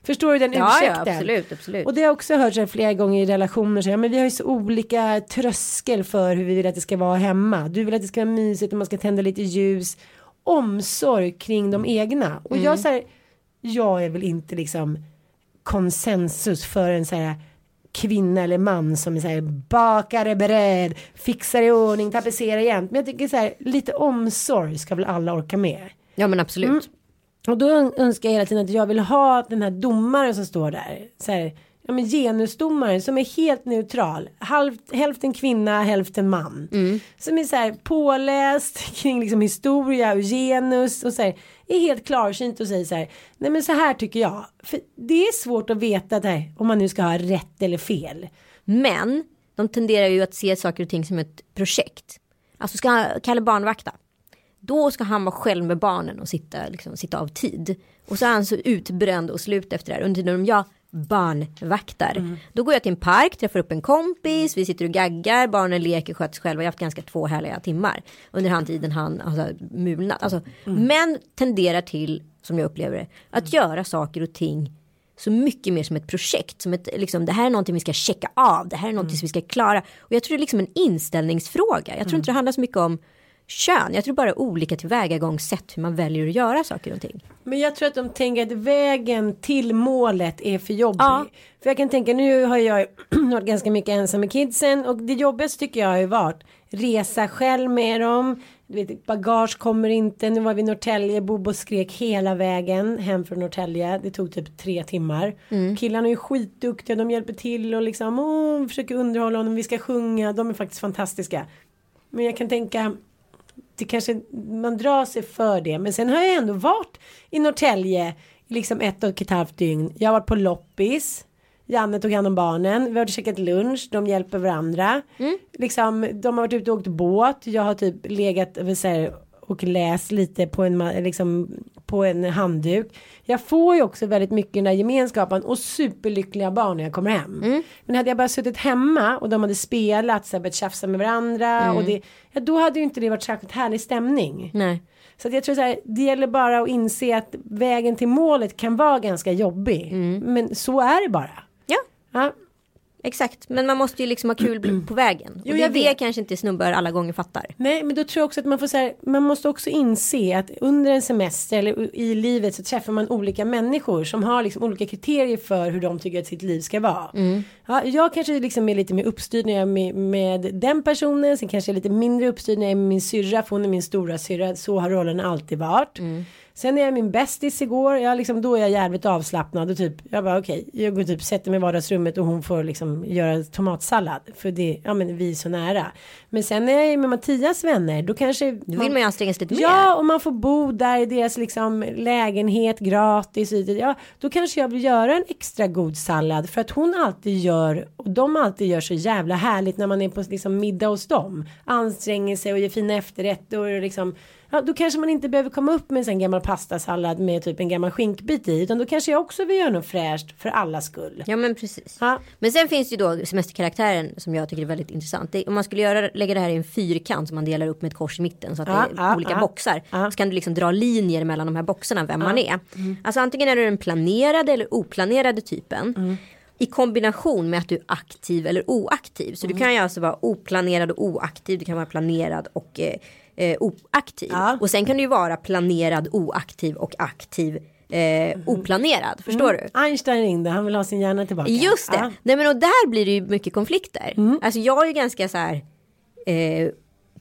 Förstår du den Ja, ja ursäkten? absolut, absolut. Och det har jag också hört så flera gånger i relationer. Så här, men vi har ju så olika tröskel för hur vi vill att det ska vara hemma. Du vill att det ska vara mysigt och man ska tända lite ljus. Omsorg kring de egna. Och jag så här, jag är väl inte liksom konsensus för en så här kvinna eller man som är så här bakar bröd, fixar i ordning, tapetserar jämt. Men jag tycker så här lite omsorg ska väl alla orka med. Ja men absolut. Mm. Och då ön- önskar jag hela tiden att jag vill ha den här domaren som står där. Så här, ja men genusdomaren som är helt neutral. Halv, hälften kvinna, hälften man. Som är så här påläst kring liksom historia och genus och så här. Är helt klarsynt och säger så här. Nej men så här tycker jag. För det är svårt att veta det här, om man nu ska ha rätt eller fel. Men de tenderar ju att se saker och ting som ett projekt. Alltså ska Kalle barnvakta. Då ska han vara själv med barnen och sitta, liksom, sitta av tid. Och så är han så utbränd och slut efter det här. Under tiden om jag barnvaktar. Då går jag till en park, träffar upp en kompis, vi sitter och gaggar, barnen leker, sköts själva. Jag har haft ganska två härliga timmar. Under han tiden han alltså, mulnat. Alltså, Män tenderar till, som jag upplever det, att göra saker och ting så mycket mer som ett projekt. Som ett, liksom, det här är någonting vi ska checka av. Det här är någonting som vi ska klara. Och jag tror det är liksom en inställningsfråga. Jag tror inte det handlar så mycket om kön. Jag tror bara olika tillvägagångssätt hur man väljer att göra saker och ting. Men jag tror att de tänker att vägen till målet är för jobbig. Ja. För jag kan tänka nu har jag varit ganska mycket ensam med kidsen och det jobbigaste tycker jag har ju varit resa själv med dem. Du vet, bagage kommer inte. Nu var vi i Norrtälje. Bobo skrek hela vägen hem från Norrtälje. Det tog typ tre timmar. Killarna är skitduktiga. De hjälper till och liksom åh, försöker underhålla honom. Vi ska sjunga. De är faktiskt fantastiska. Men jag kan tänka det kanske man drar sig för det. Men sen har jag ändå varit i Norrtälje liksom ett och ett halvt dygn. Jag har varit på loppis. Janne tog hand om barnen. Vi har varit och käkat lunch. De hjälper varandra. Liksom, de har varit ute och åkt båt. Jag har typ legat och läs lite på en, liksom, på en handduk. Jag får ju också väldigt mycket den där gemenskapen och superlyckliga barn när jag kommer hem. Men hade jag bara suttit hemma och de hade spelat, så här, börjat tjafsa med varandra och det, ja, då hade ju inte det varit särskilt härlig stämning. Nej. Så jag tror så här, det gäller bara att inse att vägen till målet kan vara ganska jobbig. Men så är det bara. Ja, Ja, exakt. Men man måste ju liksom ha kul på vägen. Jo, och det är jag det vet. kanske inte snubbar alla gånger fattar. Nej, men då tror jag också att man får så här, man måste också inse att under en semester eller i livet så träffar man olika människor som har liksom olika kriterier för hur de tycker att sitt liv ska vara. Ja, jag kanske liksom är lite mer uppstyrd när jag är med, med den personen, sen kanske jag är lite mindre uppstyrd när jag är med min syrra, för hon är min stora syrra, så har rollen alltid varit. Sen är jag min bästis igår, jag liksom, då är jag jävligt avslappnad och typ, jag bara okej, jag går typ sätter mig i vardagsrummet och hon får liksom göra tomatsallad. För det, ja men vi är så nära. Men sen när jag är med Mattias vänner, då kanske... Då vill man ju anstränga sig lite mer. Ja, och man får bo där i deras liksom lägenhet gratis. Ja, då kanske jag vill göra en extra god sallad för att hon alltid gör och de alltid gör så jävla härligt när man är på liksom middag hos dem. Anstränger sig och gör fina efterrätter och liksom Ja, då kanske man inte behöver komma upp med en gammal pastasallad med typ en gammal skinkbit i. Utan då kanske jag också vill göra något fräscht för allas skull. Ja men precis. Ja. Men sen finns det ju då semesterkaraktären som jag tycker är väldigt intressant. Det, om man skulle göra, lägga det här i en fyrkant som man delar upp med ett kors i mitten så att Ja, det är olika boxar. Så kan du liksom dra linjer mellan de här boxarna vem man är. Alltså antingen är du den planerade eller oplanerade typen. I kombination med att du är aktiv eller oaktiv. Så du kan ju alltså vara oplanerad och oaktiv. Du kan vara planerad och eh, eh, oaktiv. Ja. Och sen kan du ju vara planerad, oaktiv och aktiv. Eh, oplanerad. Förstår du? Einstein ringde, han vill ha sin hjärna tillbaka. Just det. Ja. Nej men och där blir det ju mycket konflikter. Mm. Alltså jag är ju ganska så här eh,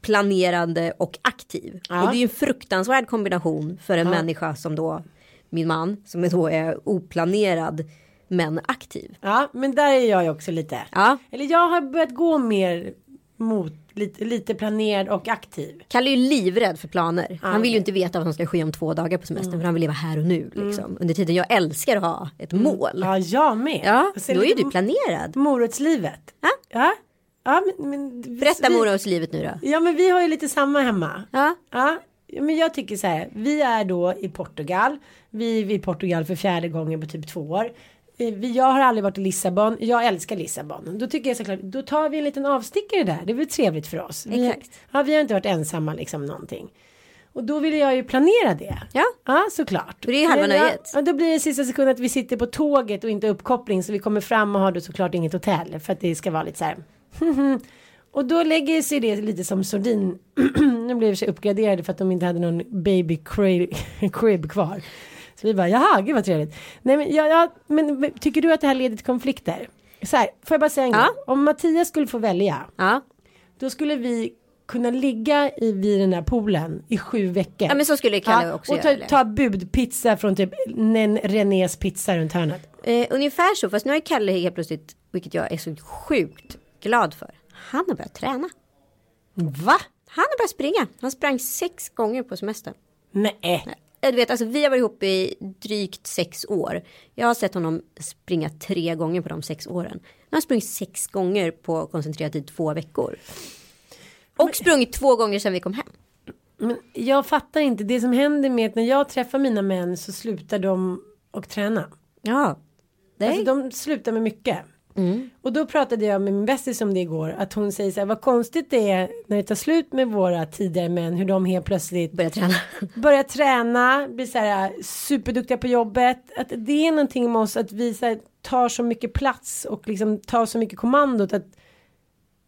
planerande och aktiv. Ja. Och det är ju en fruktansvärd kombination för en människa som då min man som då är oplanerad men aktiv. ja, men där är jag ju också lite. Ja. Eller jag har börjat gå mer mot lite, lite planerad och aktiv. Kalle är ju livrädd för planer. Han vill ju inte veta vad som ska ske om två dagar på semestern för han vill leva här och nu. Liksom. Under tiden jag älskar att ha ett mål. Ja, jag med. Ja, då är lite du planerad. Morotslivet. Ja. Ja. Ja, men, men, Berätta vi, morotslivet nu då. Ja, men vi har ju lite samma hemma. Ja. Ja, men jag tycker så här. Vi är då i Portugal. Vi är i Portugal för fjärde gången på typ två år. Jag har aldrig varit i Lissabon. Jag älskar Lissabon. Då tycker jag såklart, då tar vi en liten avstickare där. Det väl trevligt för oss. Vi, Exakt. Ja, vi har inte varit ensamma liksom någonting. Och då vill jag ju planera det. Ja. Ja, såklart. Det är halva Men ja, nöjet. Ja, då blir det sista sekund att vi sitter på tåget och inte uppkoppling. Så vi kommer fram och har då såklart inget hotell. För att det ska vara lite så här. och då lägger sig det lite som sordin. nu blev sig uppgraderade för att de inte hade någon baby crib kvar. Så vi bara, jaha, gud vad trevligt. Nej, men, ja, ja, men tycker du att det här leder till konflikter? Så här, får jag bara säga en Ja. gång. Om Mattias skulle få välja. Ja. Då skulle vi kunna ligga i, vid den här poolen i sju veckor. ja men så skulle Kalle också och göra. ta, eller? ta budpizza från typ Nen- Renés pizza runt hörnet. Eh, ungefär så, fast nu har Kalle helt plötsligt, vilket jag är så sjukt glad för. Han har börjat träna. Va? Han har börjat springa. Han sprang sex gånger på semestern. Nej. Eh, Du vet, alltså, vi har varit ihop i drygt sex år. Jag har sett honom springa tre gånger på de sex åren. Han har sprungit sex gånger på koncentrerat tid två veckor. Och sprungit två gånger sedan vi kom hem. Men jag fattar inte. Det som händer med att när jag träffar mina män så slutar de och träna. Ja. Det är... Alltså de slutar med mycket. Och då pratade jag med min bästis om det igår. Att hon säger så här. Vad konstigt det är när det tar slut med våra tidigare män. Hur de helt plötsligt Börja träna. börjar träna, blir så här superduktiga på jobbet. Att det är någonting med oss att vi så här, tar så mycket plats och liksom tar så mycket kommandot att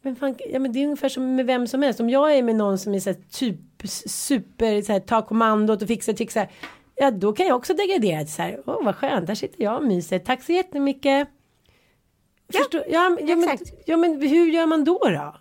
men fan, ja, men det är ungefär som med vem som helst. Om jag är med någon som är så här, typ super, så här, tar kommandot och fixar, fixar. Ja, då kan jag också degradera så här. Åh, vad skönt, där sitter jag och myser. Tack så jättemycket. Förstår, ja, ja, men, ja, men hur gör man då då?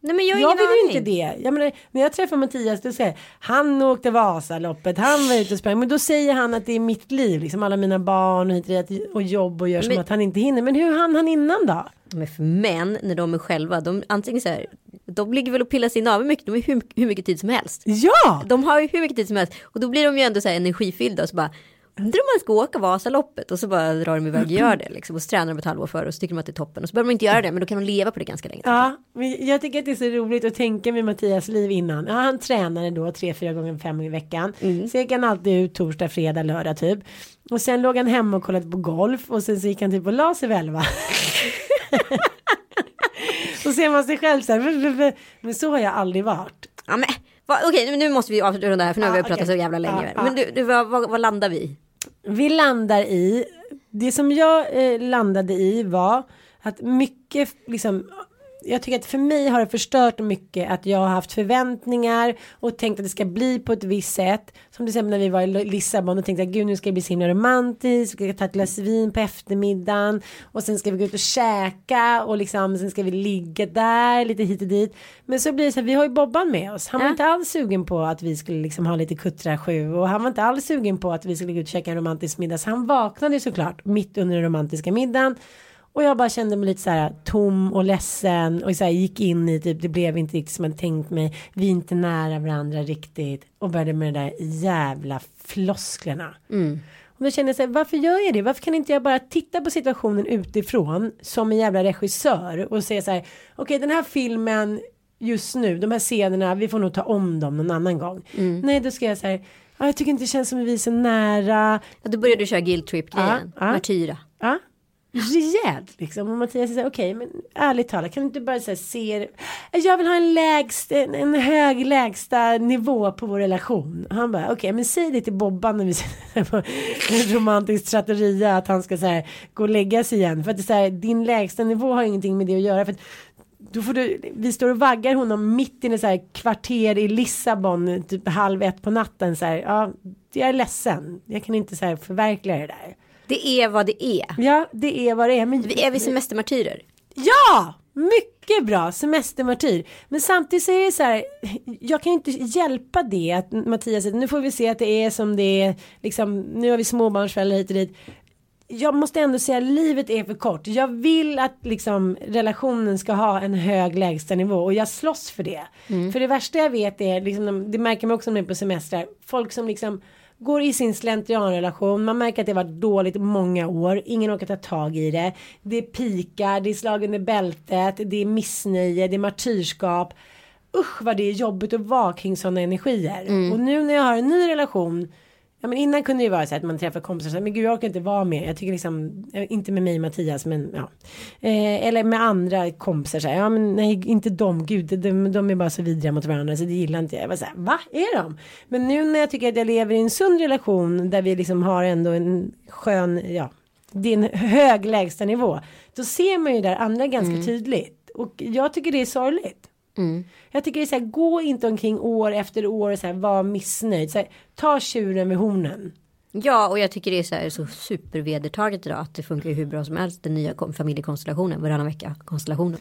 Nej men jag Jag vill ju inte det. Jag menar, när jag träffar Mattias då säger han åkte Vasaloppet, han var ute och sprang. Men då säger han att det är mitt liv, liksom alla mina barn och, hit och jobb och gör som Men- att han inte hinner. Men hur hann han innan då? Men för män, när de är själva, de antingen så här, de ligger väl och pillar sin navel mycket, de har hur, hur mycket tid som helst. Ja! De har ju hur mycket tid som helst och då blir de ju ändå så här energifyllda och så bara Undrar om man ska åka Vasaloppet och så bara drar de iväg och gör det liksom. Och så tränar de ett halvår för och så tycker de att det är toppen. Och så behöver de inte göra det men då kan de leva på det ganska länge. Ja, men jag tycker att det är så roligt att tänka med Mattias liv innan. Ja, han tränade då tre, fyra gånger fem i veckan. Mm. Så gick han alltid ut torsdag, fredag, lördag typ. Och sen låg han hemma och kollade på golf och sen så gick han typ och la sig vid elva. så ser man sig själv så här. Men så har jag aldrig varit. Ja, men, va, okej nu måste vi avrunda det här för nu har vi pratat okej. så jävla länge. Ja. Men du, du vad, vad, vad landar vi? Vi landar i, det som jag eh, landade i var att mycket liksom jag tycker att för mig har det förstört mycket att jag har haft förväntningar och tänkt att det ska bli på ett visst sätt. Som till exempel när vi var i Lissabon och tänkte att gud nu ska det bli så himla romantiskt. Vi ska ta ett glas vin på eftermiddagen och sen ska vi gå ut och käka och liksom sen ska vi ligga där lite hit och dit. Men så blir det så här, vi har ju Bobban med oss. Han var Ja. inte alls sugen på att vi skulle liksom ha lite kuttra sju och han var inte alls sugen på att vi skulle gå ut och käka en romantisk middag. Så han vaknade ju såklart mitt under den romantiska middagen. Och jag bara kände mig lite så här tom och ledsen och så här gick in i typ det blev inte riktigt som jag tänkt mig. Vi är inte nära varandra riktigt och började med de där jävla flosklerna. Och då kände jag så här, varför gör jag det? Varför kan inte jag bara titta på situationen utifrån som en jävla regissör och säga så här, okej den här filmen just nu, de här scenerna, vi får nog ta om dem någon annan gång. Nej, då ska jag säga, ja, jag tycker inte det känns som att vi är så nära. Ja, då började du köra guilt trip grejen. Ja, ja. Martyra. Ja. Rejält liksom. Och Mattias säger okej men ärligt talat kan du inte bara säga se eh, Jag vill ha en lägst, en, en hög lägsta nivå på vår relation. Han bara okej men säg det till Bobban när vi sitter på en romantisk trattoria att han ska så här, gå och lägga sig igen. För att det är så här, din lägsta nivå har ingenting med det att göra. För att då får du, vi står och vaggar honom mitt i en så här kvarter i Lissabon typ halv ett på natten så här. Ja, jag är ledsen. Jag kan inte så här förverkliga det där. Det är vad det är. Ja, det är vad det är. Men Vi är vi semestermartyrer? Ja! Mycket bra, semestermartyr. Men samtidigt så är det så här, jag kan ju inte hjälpa det att Mattias säger, nu får vi se att det är som det är, liksom, nu har vi småbarnsföräldrar hit och dit. Jag måste ändå säga livet är för kort. Jag vill att liksom relationen ska ha en hög lägstanivå och jag slåss för det. För det värsta jag vet är, liksom, det märker man också när man är på semestrar, folk som liksom går i sin slentrianrelation. Man märker att det har varit dåligt många år. Ingen orkar ta tag i det. Det är pikar, det är slag under bältet, det är missnöje, det är martyrskap. Usch vad det är jobbigt att vara kring sådana energier. Och nu när jag har en ny relation. Ja men innan kunde det ju vara så att man träffar kompisar och säger men gud jag orkar inte vara med. Jag tycker liksom, eh, inte med mig och Mattias men ja. Eh, eller med andra kompisar så här, ja men nej inte de, gud de, de är bara så vidriga mot varandra så det gillar inte jag. Jag var så här, va är de? Men nu när jag tycker att jag lever i en sund relation där vi liksom har ändå en skön, ja, det är en hög lägstanivå. Då ser man ju där andra ganska tydligt. Och jag tycker det är sorgligt. Jag tycker det är så här, gå inte omkring år efter år och så här, var missnöjd. Så här, ta tjuren vid hornen. Ja, och jag tycker det är så, här, så supervedertaget idag att det funkar hur bra som helst den nya familjekonstellationen varannan vecka konstellationen.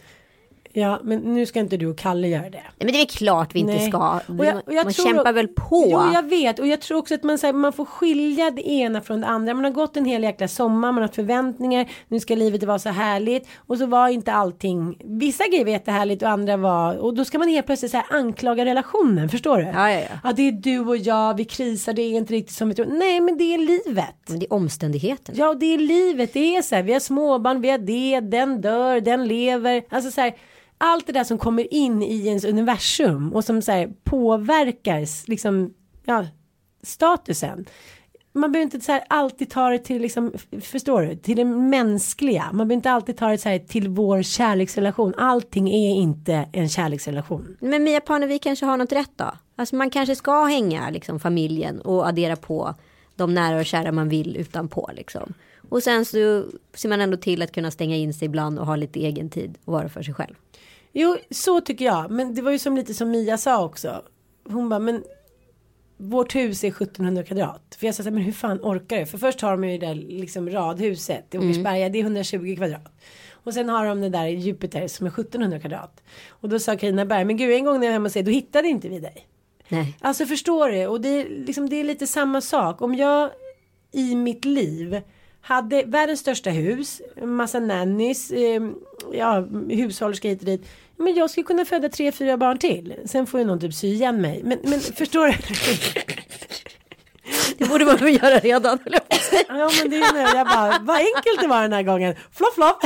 Ja, men nu ska inte du och Kalle göra det. Men det är klart vi inte Nej. ska. Och jag- och jag Man kämpar väl på. Jo, jag vet. Och jag tror också att man, så här, man får skilja det ena från det andra. Man har gått en hel jäkla sommar, man har haft förväntningar. Nu ska livet vara så härligt. Och så var inte allting. Vissa grejer var jättehärligt och andra var. Och då ska man helt plötsligt så här anklaga relationen. Förstår du? Ja, ja, ja. Ja, det är du och jag. Vi krisar. Det är inte riktigt som vi tror. Nej, men det är livet. Men det är omständigheten. Ja, det är livet. Det är så här. Vi har småbarn, vi har det, den dör, den lever. Alltså så här. Allt det där som kommer in i ens universum och som så här påverkar liksom, ja, statusen. Man behöver inte så här alltid ta det till liksom, förstår du, till det mänskliga. Man behöver inte alltid ta det så här till vår kärleksrelation. Allting är inte en kärleksrelation. Men Mia Parnevik kanske har något rätt då. Alltså man kanske ska hänga liksom familjen och addera på de nära och kära man vill utanpå liksom. Och sen så ser man ändå till att kunna stänga in sig ibland och ha lite egen tid och vara för sig själv. Jo, så tycker jag. Men det var ju som lite som Mia sa också. Hon bara, men vårt hus är 1700 kvadrat. För jag sa så här, men hur fan orkar du? För först har de ju det där liksom radhuset i Åkersberga, det är 120 kvadrat. Och sen har de det där i Jupiter som är 1700 kvadrat. Och då sa Carina Berg, men gud en gång när jag var hemma och sig, då hittade inte vi dig. Nej. Alltså förstår du? Och det är, liksom, det är lite samma sak. Om jag i mitt liv hade världens största hus, massa nannies, eh, ja, hushållerska hit och dit. Men jag skulle kunna föda tre, fyra barn till. Sen får ju någon typ sy igen mig. Men, men förstår du? Det borde man väl göra redan. Ja men det är nu, jag bara, vad enkelt det var den här gången. Flopp flopp.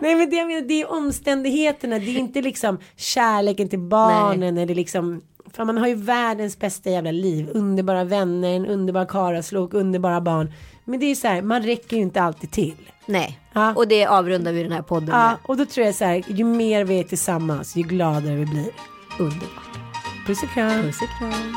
Nej men det, det är omständigheterna, det är inte liksom kärleken till barnen Nej. eller liksom för man har ju världens bästa jävla liv. Underbara vänner, en underbar karaslok, underbara barn. Men det är så här, man räcker ju inte alltid till. Nej, ja. och det avrundar vi den här podden Ja, med. och då tror jag så här, ju mer vi är tillsammans, ju gladare vi blir. Underbart. Puss och kram. Puss och kram.